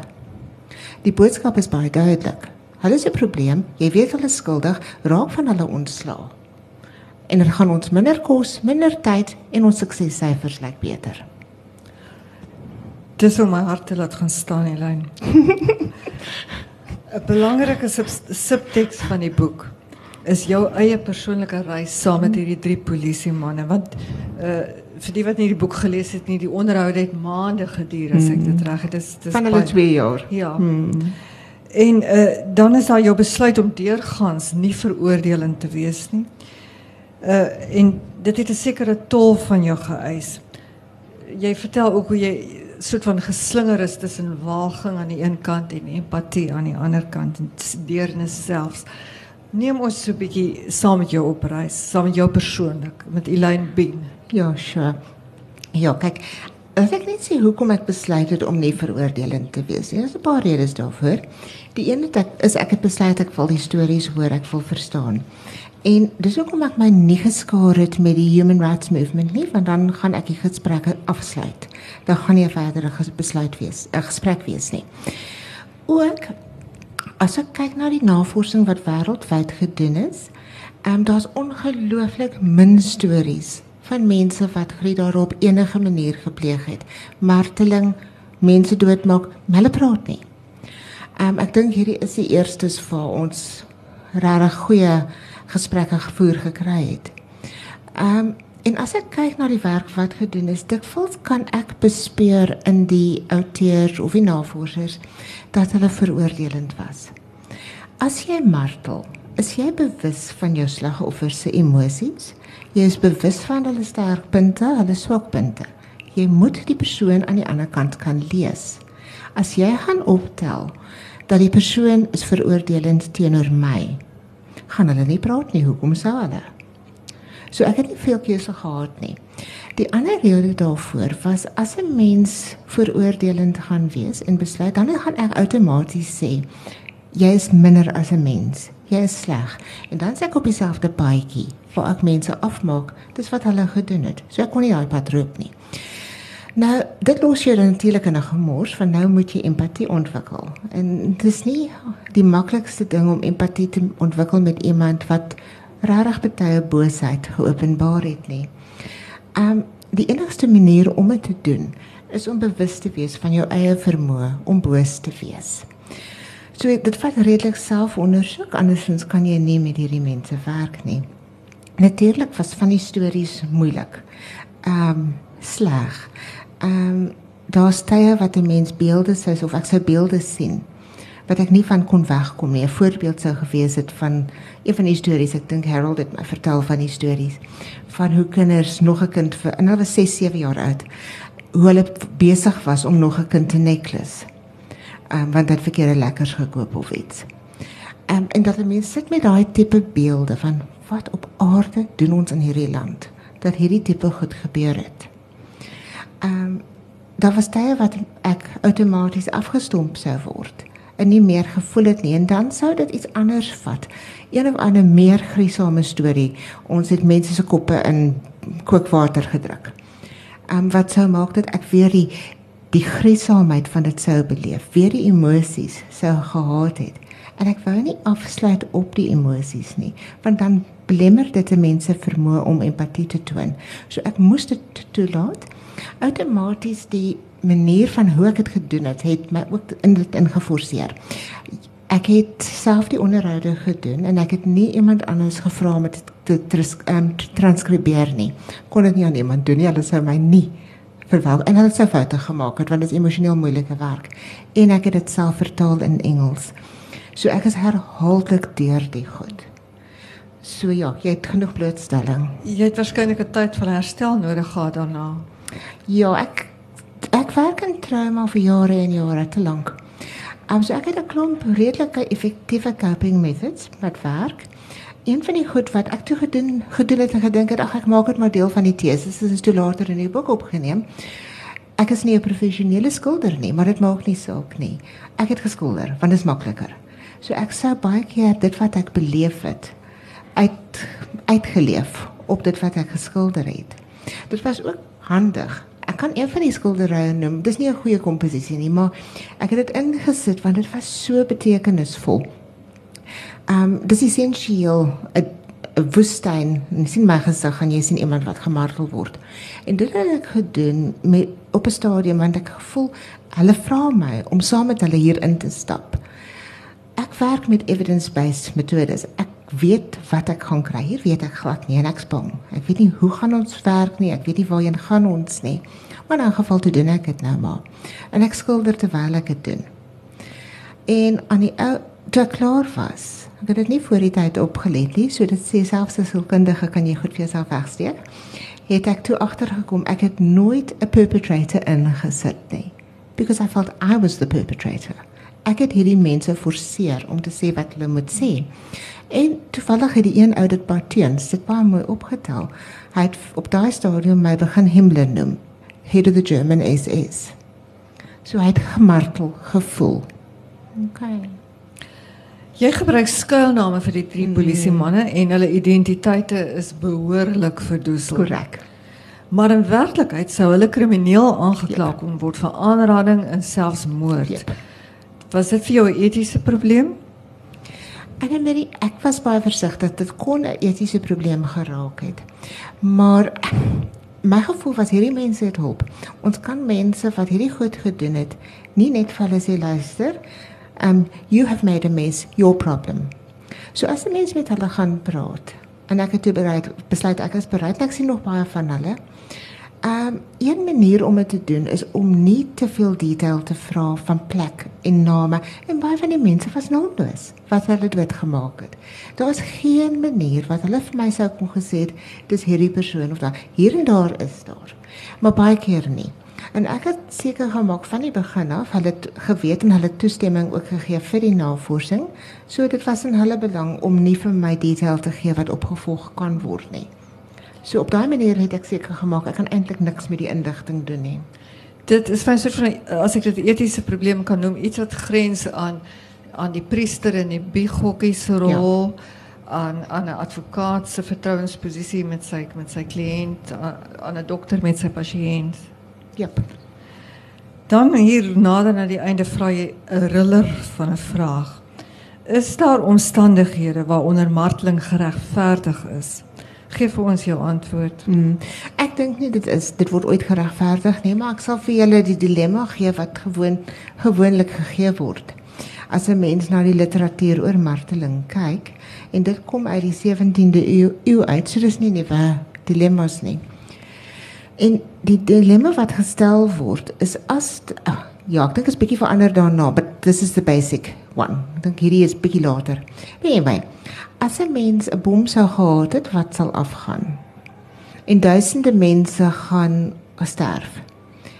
Die boodskap is baie duidelik. Hulle is 'n probleem. Jy weet hulle is skuldig, raak van hulle ontslaa. En dit gaan ons minder kos, minder tyd en ons suksessyfers lyk beter. Dis om my hart te laat gaan staan in lyn. 'n Belangrike subtekst van die boek is jou eie persoonlike reis saam met hierdie drie polisie manne want uh vir die wat nie die boek gelees het nie die onderhoud het maande geduur as ek dit reg het. Dis dis van hulle 2 jaar. Ja. Hmm. en uh dan is daar jou besluit om deurgangs nie veroordelend te wees nie. Uh en dit het 'n sekere tol van jou geëis. Jy vertel ook hoe jy soort van geslinger is tussen walging aan die een kant en empatie aan die ander kant en deernis selfs. Neem ons so 'n bietjie saam met jou op reis, saam met jou persoonlik met Elaine Bean. Ja, sure. Ja, kyk, ek net sê hoekom ek besluit het om nie veroordelend te wees nie. Daar's 'n paar redes daarvoor. Die een is ek het besluit ek wil die stories hoor, ek wil verstaan. En dis hoekom ek my nie geskaar het met die human rights movement nie, want dan gaan ek die gesprekke afsluit. Dan gaan nie 'n verdere besluit wees, 'n gesprek wees nie. Ook as ek kyk na die navorsing wat wêreldwyd gedoen is, ehm um, daar's ongelooflik min stories van mense wat gry daarop enige manier gepleeg het. Marteling, mense doodmaak, hulle praat nie. Ehm um, ek dink hierdie is die eerstes vir ons regtig goeie gesprekke gevoer gekry het. Ehm um, En as ek kyk na die werk wat gedoen is, dikwels kan ek bespeur in die outeurs of die navorsers dat hulle veroordelend was. As jy martel, is jy bewus van jou slagoffer se emosies? Jy is bewus van hulle sterkpunte, hulle swakpunte. Jy moet die persoon aan die ander kant kan lees. As jy gaan optel dat die persoon is veroordelend teenoor my, gaan hulle nie praat nie. Hoekom sou hulle? So ek het nie veel keuse gehad nie. Die ander rede daarvoor was as 'n mens veroordelend gaan wees en besluit dan gaan ek outomaties sê jy is minder as 'n mens. Jy is sleg. En dan sê ek op dieselfde paadjie waar ek mense afmaak, dis wat hulle gedoen het. So ek kon nie daai pad loop nie. Nou, dit los jy natuurlik in 'n gemors van nou moet jy empatie ontwikkel. En dit is nie die maklikste ding om empatie te ontwikkel met iemand wat regtig baie boosheid geopenbaar het nie. Um die enigste manier om dit te doen is om bewus te wees van jou eie vermoë om boos te wees. So dit vat redelik selfondersoek andersins kan jy nie met hierdie mense werk nie. Natuurlik was van die stories moeilik. Um sleg. Um daar's tye wat 'n mens beelde sê of ek sou beelde sien wat ek nie van kon wegkom nie. 'n Voorbeeld sou gewees het van een van die stories, ek dink Harold het my vertel van die stories van hoe kinders nog 'n kind vir en hulle was 6, 7 jaar oud, hoe hulle besig was om nog 'n kind te necklace. Ehm um, want dit verkeerde lekkers gekoop of iets. Ehm um, en dat mense sit met daai tipe beelde van wat op aarde doen ons in hierdie land dat hierdie tipe goed gebeur het. Ehm um, daar was tye wat ek outomaties afgestomp sou word en nie meer gevoel het nie en dan sou dit iets anders vat. Een of ander meer gruisame storie. Ons het mense se koppe in kookwater gedruk. Ehm um, wat sou maak dat ek weer die die gruisaamheid van dit sou beleef, weer die emosies sou gehad het. En ek wou nie afsluit op die emosies nie, want dan belemmer dit mense vermoë om empatie te toon. So ek moes dit toelaat. Outomaties die manier van hoe ek dit gedoen het, het my ook in dit ingeforseer. Ek het self die onderhoude gedoen en ek het nie iemand anders gevra om dit te um, transkribeer nie. Kon dit nie aan iemand doen nie, hulle sou my nie verwag en hulle sou foute gemaak het want dit is emosioneel moeilike werk en ek het dit self vertaal in Engels. So ek is herhaaldelik deur die goed. So ja, jy het genoeg blootstelling. Jy het waarskynlik 'n tyd van herstel nodig gehad daarna. Ja, ek ek werk in trauma vir jare en jare te lank. Um, so ek het 'n klomp redelike effektiewe coping methods met werk. Een van die goed wat ek toe gedoen gedoen het en gedink het, ag ek maak dit maar deel van die teses, dit is toe later in die boek opgeneem. Ek is nie 'n professionele skilder nie, maar dit maak nie saak nie. Ek het geskilder want dit is makliker. So ek sou baie keer dit wat ek beleef het uit uitgeleef op dit wat ek geskilder het. Dit was ook handig ek kan een van die skilderye noem. Dis nie 'n goeie komposisie nie, maar ek het dit ingesit want dit was so betekenisvol. Ehm um, dis essensieel 'n woestyn. Jy sien my gesig gaan jy sien iemand wat gemartel word. En dit het ek gedoen met op 'n stadium want ek gevoel hulle vra my om saam met hulle hier in te stap. Ek werk met evidence-based metodes. Ek weet wat ek gaan kry. Hier weet ek glad nie en ek spang. Ek weet nie hoe gaan ons werk nie. Ek weet nie waarheen gaan ons nie. Maar in 'n geval toe doen ek dit nou maar. En ek skilder terwyl ek dit doen. En aan die ou toe klaar was. Ek het dit nie voor die tyd opgelet nie, so dit sê selfs as 'n kundige kan jy goed vir jouself wegsteek. Het ek toe agtergekom ek het nooit 'n perpetrator ingesit nie because I felt I was the perpetrator. Ek het hierdie mense forceer om te sê wat hulle moet sê. En toevallig het die een ou dit baie teens, dit baie mooi opgetel. Hy het op daai stadium my begin Himmler noem, head of the German SS. So hy het gemartel gevoel. OK. Jy gebruik skuilname vir die drie mm. polisiemanne en hulle identiteite is behoorlik verdoesel. Korrek. Maar in werklikheid sou hulle krimineel aangekla kon yep. word vir aanrading en selfs moord. Yep. Was dit vir jou 'n etiese probleem? Ek en Mary, ek was baie versigtig dat dit kon 'n etiese probleem geraak het. Maar my gevoel was hierdie mense het hulp. Ons kan mense wat hierdie goed gedoen het, nie net vir hulle sê luister, um you have made a mess, your problem. So as 'n mens met hulle gaan praat, en ek het toe bereid besluit ek is bereid ek sien nog baie van hulle. Um, een manier om dit te doen is om nie te veel detail te vra van plek en name en baie van die mense was naamloos wat hulle dit gemaak het. Daar is geen manier wat hulle vir my sou kon gesê het dis hierdie persoon of daar hier en daar is daar. Maar baie keer nie. En ek het seker gemaak van die begin af, hulle het geweet en hulle toestemming ook gegee vir die navorsing. So dit was in hulle belang om nie vir my detail te gee wat opgevolg kan word nie. So op daai manier het ek seker gemaak ek kan eintlik niks met die indigting doen nie. Dit is 'n soort van as ek dit 'n etiese probleem kan noem, iets wat grens aan aan die priester en die bigokkie se rol. Ja aan aan 'n advokaat se vertrouensposisie met sy met sy kliënt aan 'n dokter met sy pasiënt. Yep. Dan hier nader na die einde vra jy 'n riller van 'n vraag. Is daar omstandighede waaronder marteling geregverdig is? Geef vir ons jou antwoord. Hmm. Ek dink nie dit is dit word ooit geregverdig nie, maar ek sal vir julle die dilemma gee wat gewoon gewoonlik gegee word. As 'n mens na die literatuur oor marteling kyk, en dit kom uit die 17de eeu, eeu uit, so dis nie nuwe dilemma's nie. En die dilemma wat gestel word is as oh, ja, ek dink dit is bietjie verander daarna, but this is the basic one. Ek dink hierdie is bietjie later. Anyway, as 'n mens 'n bom sou gehad het, wat sal afgaan? En duisende mense gaan sterf.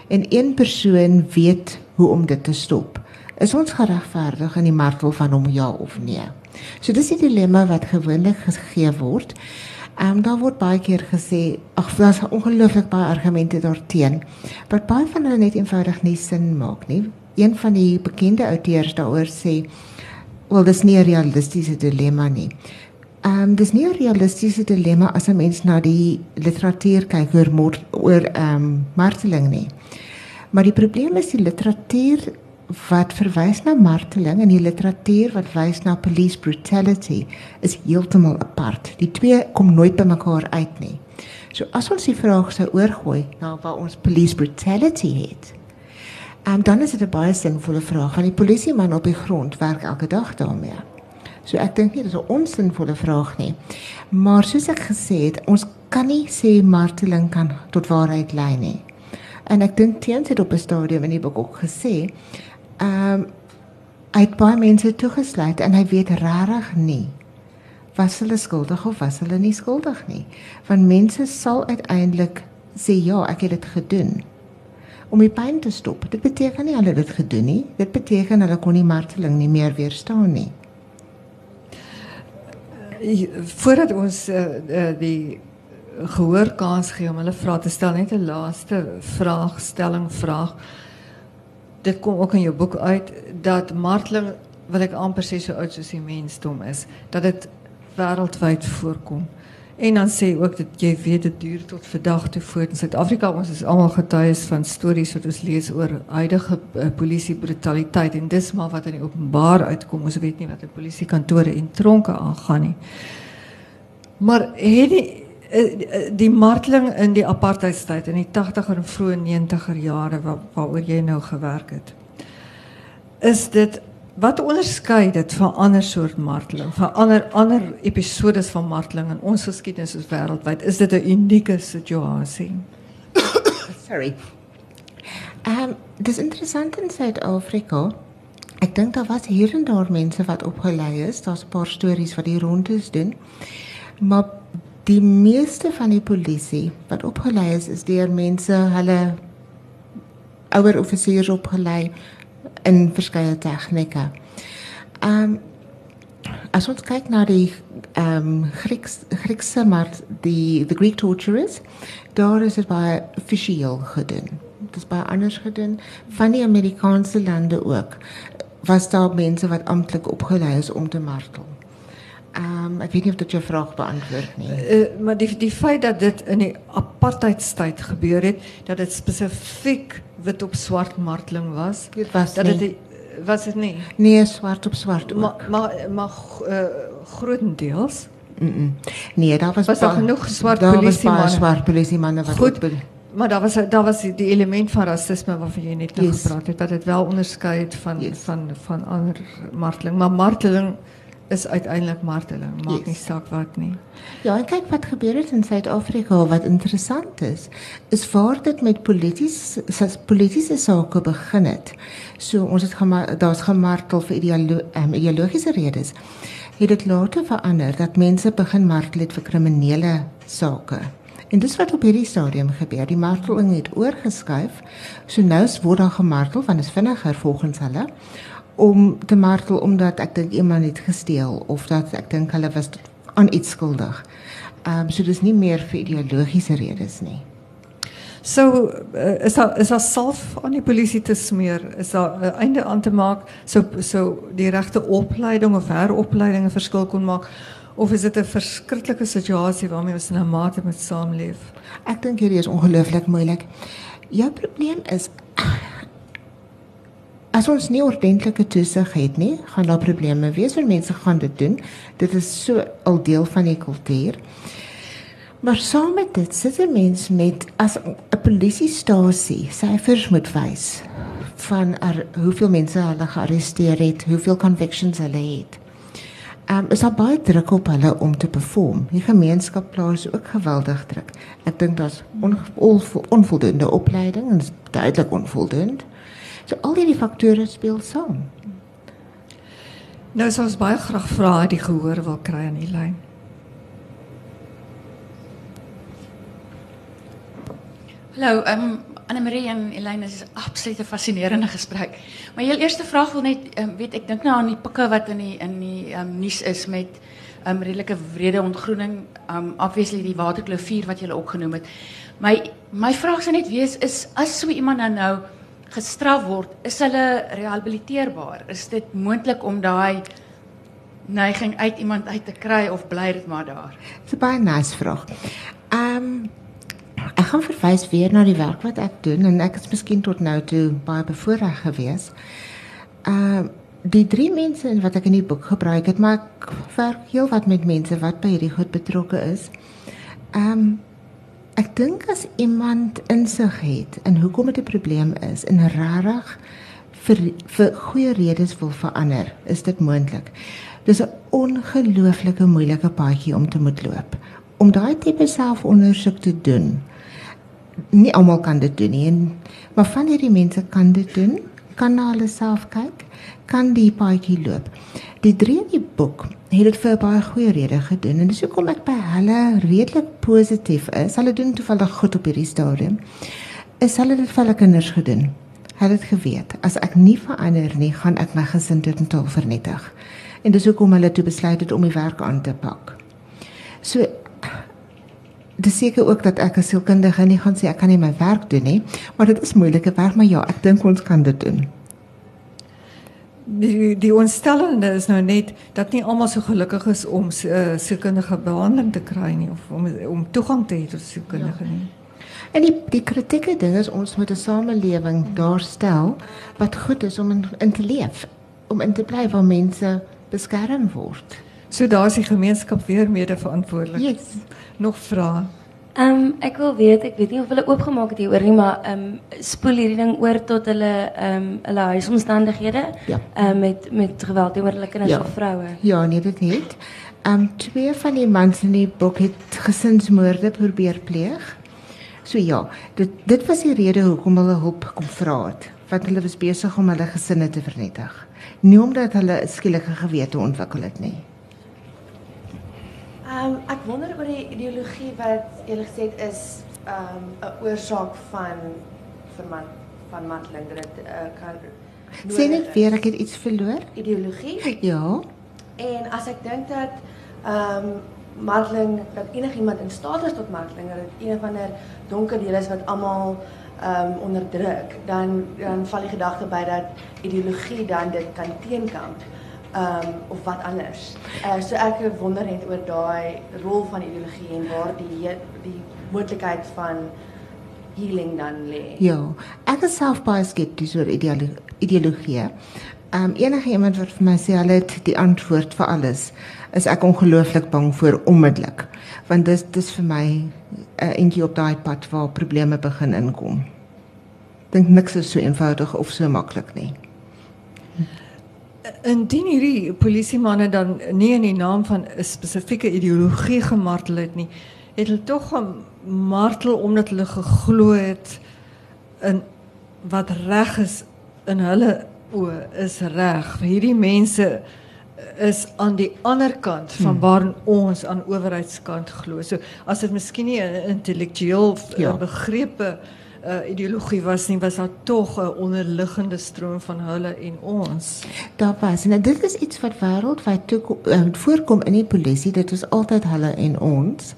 En een persoon weet hoe om dit te stop. Is ons geregverdig in die martel van hom ja of nee? So dis die dilemma wat gewoonlik gegee word. Ehm um, daar word baie keer gesê, ag daar's ongelooflik baie argumente daarteen. Maar baie van hulle net eenvoudig nie sin maak nie. Een van die bekende outeurs daaroor sê, "Wel, dis nie 'n realistiese dilemma nie." Ehm um, dis nie 'n realistiese dilemma as 'n mens na die literatuur kyk oor oor ehm um, marteling nie. Maar die probleem is die literatuur wat verwys na marteling en die literatuur wat wys na police brutality is heeltemal apart. Die twee kom nooit by mekaar uit nie. So as ons die vraag sou oorgooi na waar ons police brutality het, um, dan is dit 'n baie sinvolle vraag want die polisieman op die grond werk elke dag daarmee. So ek dink nie dis 'n onsinvolle vraag nie. Maar soos ek gesê het, ons kan nie sê marteling kan tot waarheid lei nie. En ek dink teens het op 'n stadium in die boek ook gesê ehm um, hy het baie mense toegesluit en hy weet regtig nie was hulle skuldig of was hulle nie skuldig nie. Want mense sal uiteindelik sê ja, ek het dit gedoen om die pyn te stop. Dit beteken nie hulle het dit gedoen nie. Dit beteken hulle kon nie marteling nie meer weerstaan nie. Voordat ons uh, die gehoor kans gee om hulle vrae te stel, net 'n laaste vraagstelling vraag. vraag dit kom ook in jou boek uit dat marteling wat ek amper sê so oud soos die mensdom is, dat dit wêreldwyd voorkom. En dan sê ook dat jy weet dit duur tot vandag toe voort in Suid-Afrika. Ons is almal getuies van stories wat ons lees oor huidige uh, polisie brutaliteit en dis maar wat in die openbaar uitkom. Ons weet nie wat in polisiekantore en tronke aangaan nie. Maar het die Eh, eh, die marteling in die apartheidstyd in die 80er en vroeë 90er jare waar waaroor jy nou gewerk het. Is dit wat onderskei dit van ander soort marteling, van ander ander episodes van marteling in ons geskiedenis as wêreldwyd? Is dit 'n unieke situasie? Sorry. Ehm um, dis interessant in Suid-Afrika. Ek dink daar was hier en daar mense wat opgelei is. Daar's 'n paar stories wat die rondes doen. Maar die meeste van die polisie wat opgelei is is deur mense hulle ouer offisiers opgelei in verskeie tegnieke. Ehm um, as ons kyk na die ehm Grieks Griekse maar die the Greek torturers daar is dit baie offisieel gedoen. Dit is baie anders gedoen van die Amerikaanse lande ook. Was daar mense wat amptelik opgelei is om te martel? Um, ek weet nie of dit jou vraag beantwoord nie. Uh, maar die die feit dat dit in die apartheidstyd gebeur het, dat dit spesifiek wit op swart marteling was, dit was dat dit was dit nie. Nee, swart op swart ook. Maar maar maar uh, grootendeels Mm -mm. Nee, daar was, was daar genoeg swart polisiemanne. Swart polisiemanne wat Goed, maar daar was daar was die element van rasisme waarvan jy net nou yes. gepraat het, dat dit wel onderskei het van yes. van van ander marteling, maar marteling is uiteindelik marteling, maak yes. nie saak wat nie. Ja, en kyk wat gebeur het in Suid-Afrika wat interessant is, is waar dit met polities politieke sake begin het. So ons het daar's gemartel vir ideolo um, ideologiese redes. Het dit later verander dat mense begin martel het vir kriminele sake. En dis wat op hierdie stadium gebeur. Die marteling het oorgeskuif. So nou word daar gemartel want dit is vinniger volgens hulle om te martel omdat ek dink iemand het gesteel of dat ek dink hulle was aan iets skuldig. Ehm um, so dis nie meer vir ideologiese redes nie. So uh, is daar is daar self aan die polisie te smeer? Is daar 'n uh, einde aan te maak so so die regte opleiding of heropleiding 'n verskil kon maak? Of is dit 'n verskriklike situasie waarmee ons nou mate moet saamleef? Ek dink hierdie is ongelooflik moeilik. Jou probleem is As ons nie ordentlike toesig het nie, gaan daar probleme wees wanneer mense gaan dit doen. Dit is so 'n deel van die kultuur. Maar saam met dit sit 'n mens met as 'n polisiestasie syfers moet wys van er, hoeveel mense hulle gearresteer het, hoeveel convictions hulle het. Ehm um, is daar baie druk op hulle om te perform. Die gemeenskap plaas ook geweldig druk. Ek dink daar's on, onvoldoende opleiding en duidelik onvoldoende. So al die faktore speel saam. Nou sou ons baie graag vra die gehoor wil kry aan die lyn. Hallo, ehm um, Anne Marie en Elena is absoluut 'n fascinerende gesprek. Maar jou eerste vraag wil net um, weet ek dink nou aan die pikke wat in die in die ehm um, nuus is met ehm um, redelike wrede ontgroening, ehm um, obviously die waterkloof 4 wat jy ook genoem het. My my vraag sou net wees is as so iemand nou nou gestraf word, is hulle rehabiliteerbaar? Is dit moontlik om daai neiging uit iemand uit te kry of bly dit maar daar? Dis 'n baie nice vraag. Ehm um, ek gaan verwys weer na die werk wat ek doen en ek is miskien tot nou toe baie bevoorreg gewees. Ehm uh, die drie mense wat ek in die boek gebruik het, maar ek werk heel wat met mense wat by hierdie goed betrokke is. Ehm um, Ek dink as iemand insig het in hoekom dit 'n probleem is en rarig vir vir goeie redes wil verander, is dit moontlik. Dis 'n ongelooflike moeilike paadjie om te moet loop. Om daai tipe selfondersoek te doen. Nie almal kan dit doen nie, maar van hierdie mense kan dit doen, kan na hulle self kyk, kan die paadjie loop. Die drie in die boek het dit vir 'n baie goeie rede gedoen en dis hoekom ek by hulle redelik positief is. Hulle doen toevallig goed op hierdie stadium. Is hulle dit vir hulle kinders gedoen? Hulle het geweet as ek nie verander nie, gaan ek my gesin totaal vernietig. En dis hoekom hulle toe besluit het om die werk aan te pak. So dis seker ook dat ek as sielkundige nie gaan sê ek kan nie my werk doen nie, maar dit is moeilike werk, maar ja, ek dink ons kan dit doen die die ontstellende is nou net dat nie almal so gelukkig is om uh, sielkundige behandeling te kry nie of om om toegang te hê tot sielkundige ja. nie. En die die kritieke ding is ons moet 'n samelewing daarstel wat goed is om in, in te leef, om in te bly waar mense beskerm word. So daar is die gemeenskap weer mede verantwoordelik. Yes. Nog vrae? Ehm um, ek wil weet, ek weet nie of hulle oopgemaak het hieroor nie, maar ehm um, spoel hierdie ding oor tot hulle ehm um, hulle huisomstandighede. Ja. Ehm um, met met geweld teenoor hulle kinders ja. of vroue. Ja, nee, dit het. Ehm um, twee van die mans in die boek het gesinsmoorde probeer pleeg. So ja, dit dit was die rede hoekom hulle hulp kom vra het, want hulle was besig om hulle gesinne te vernietig. Nie omdat hulle skielike gewete ontwikkel het nie. Um, ek wonder oor die ideologie wat jy gesê het is ehm um, 'n oorsaak van verman van mantling dat dit uh, kan Sê net weer ek het iets verloor. Ideologie? Ja. En as ek dink dat ehm um, dat enigiemand in staat is tot mantling, dat dit een van der donker dele is wat almal ehm um, onderdruk, dan dan val die gedagte by dat ideologie dan dit kan teenkamp um, of wat anders. Uh, so ek wonder net oor daai rol van ideologie en waar die die moontlikheid van healing dan lê. Ja, ek is self baie skepties oor ideologie. Um enige iemand wat vir my sê hulle het die antwoord vir alles, is ek ongelooflik bang vir onmiddellik. Want dis dis vir my 'n uh, entjie op daai pad waar probleme begin inkom. Dink niks is so eenvoudig of so maklik nie indien hierdie polisiemanne dan nie in die naam van 'n spesifieke ideologie gemartel het nie, het hulle tog gemartel omdat hulle geglo het in wat reg is in hulle oë is reg. Hierdie mense is aan die ander kant van hmm. waar ons aan owerheidskant glo. So as dit miskien nie 'n intellektueel ja. begrepe uh, ideologie was nie, was daar tog 'n onderliggende stroom van hulle en ons. Daar was en dit is iets wat wêreldwyd toe uh, voorkom in die polisie, dit is altyd hulle en ons.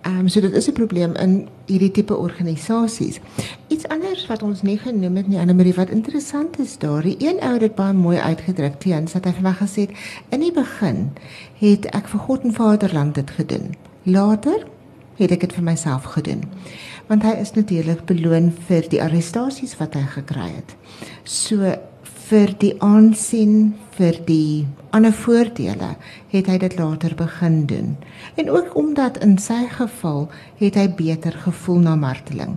Ehm um, so dit is 'n probleem in hierdie tipe organisasies. Iets anders wat ons nie genoem het nie, Annelie, wat interessant is daar, die een ou het dit baie mooi uitgedruk teens dat hy my gesê het in die begin het ek vir God en Vaderland dit gedoen. Later het ek dit vir myself gedoen. Want hy is natuurlik beloon vir die arrestasies wat hy gekry het. So vir die aansien vir die ander voordele het hy dit later begin doen. En ook omdat in sy geval het hy beter gevoel na marteling.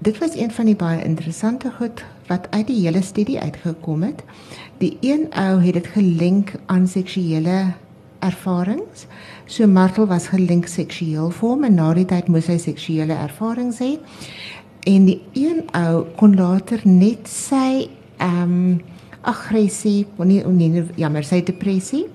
Dit was een van die baie interessante goed wat uit die hele studie uitgekom het. Die een ou het dit gelink aan seksuele ervarings. So martel was gelink seksueel vir hom en na die tyd moes hy seksuele ervarings hê. En die een ou kon later net sy ehm um, aggressie, nie nie jammer, sy depressie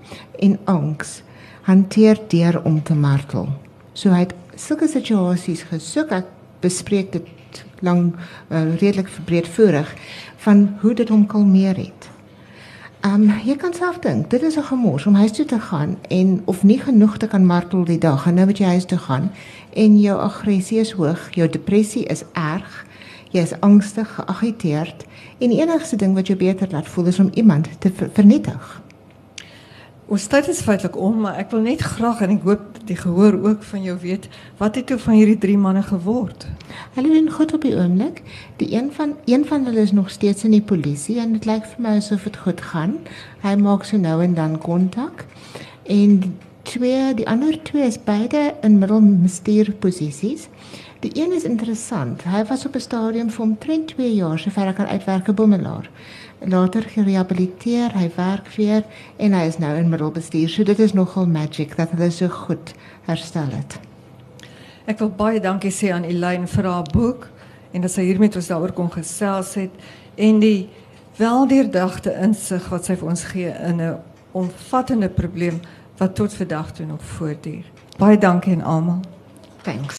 en angs hanteer deur om te martel. So hy het sulke situasies gesoek, ek bespreek dit lank uh, redelik breedvoerig van hoe dit hom kalmeer het. Ehm um, jy kan self dink, dit is 'n gemors om huis toe te gaan en of nie genoeg te kan martel die dag en nou moet jy huis toe gaan en jou aggressie is hoog, jou depressie is erg, jy is angstig, geagiteerd En enigste ding wat jou beter laat voel is om iemand te ver vernietig. Ons tyd is feitelik om, maar ek wil net graag en ek hoop die gehoor ook van jou weet, wat het toe van hierdie drie manne geword? Hulle doen goed op die oomblik. Die een van een van hulle is nog steeds in die polisie en dit lyk vir my asof dit goed gaan. Hy maak so nou en dan kontak. En twee, die ander twee is beide in middelbestuurposisies. Die een is interessant. Hy was op 'n stadium vir omtrent 2 jaar so ver kan uitwerk op Boemelaar. Later gerehabiliteer, hy werk weer en hy is nou in middelbestuur. So dit is nogal magic dat hulle so goed herstel het. Ek wil baie dankie sê aan Elaine vir haar boek en dat sy hier met ons daaroor kon gesels het en die weldeurdagte insig wat sy vir ons gee in 'n omvattende probleem wat tot vandag toe nog voortduur. Baie dankie aan almal. Thanks.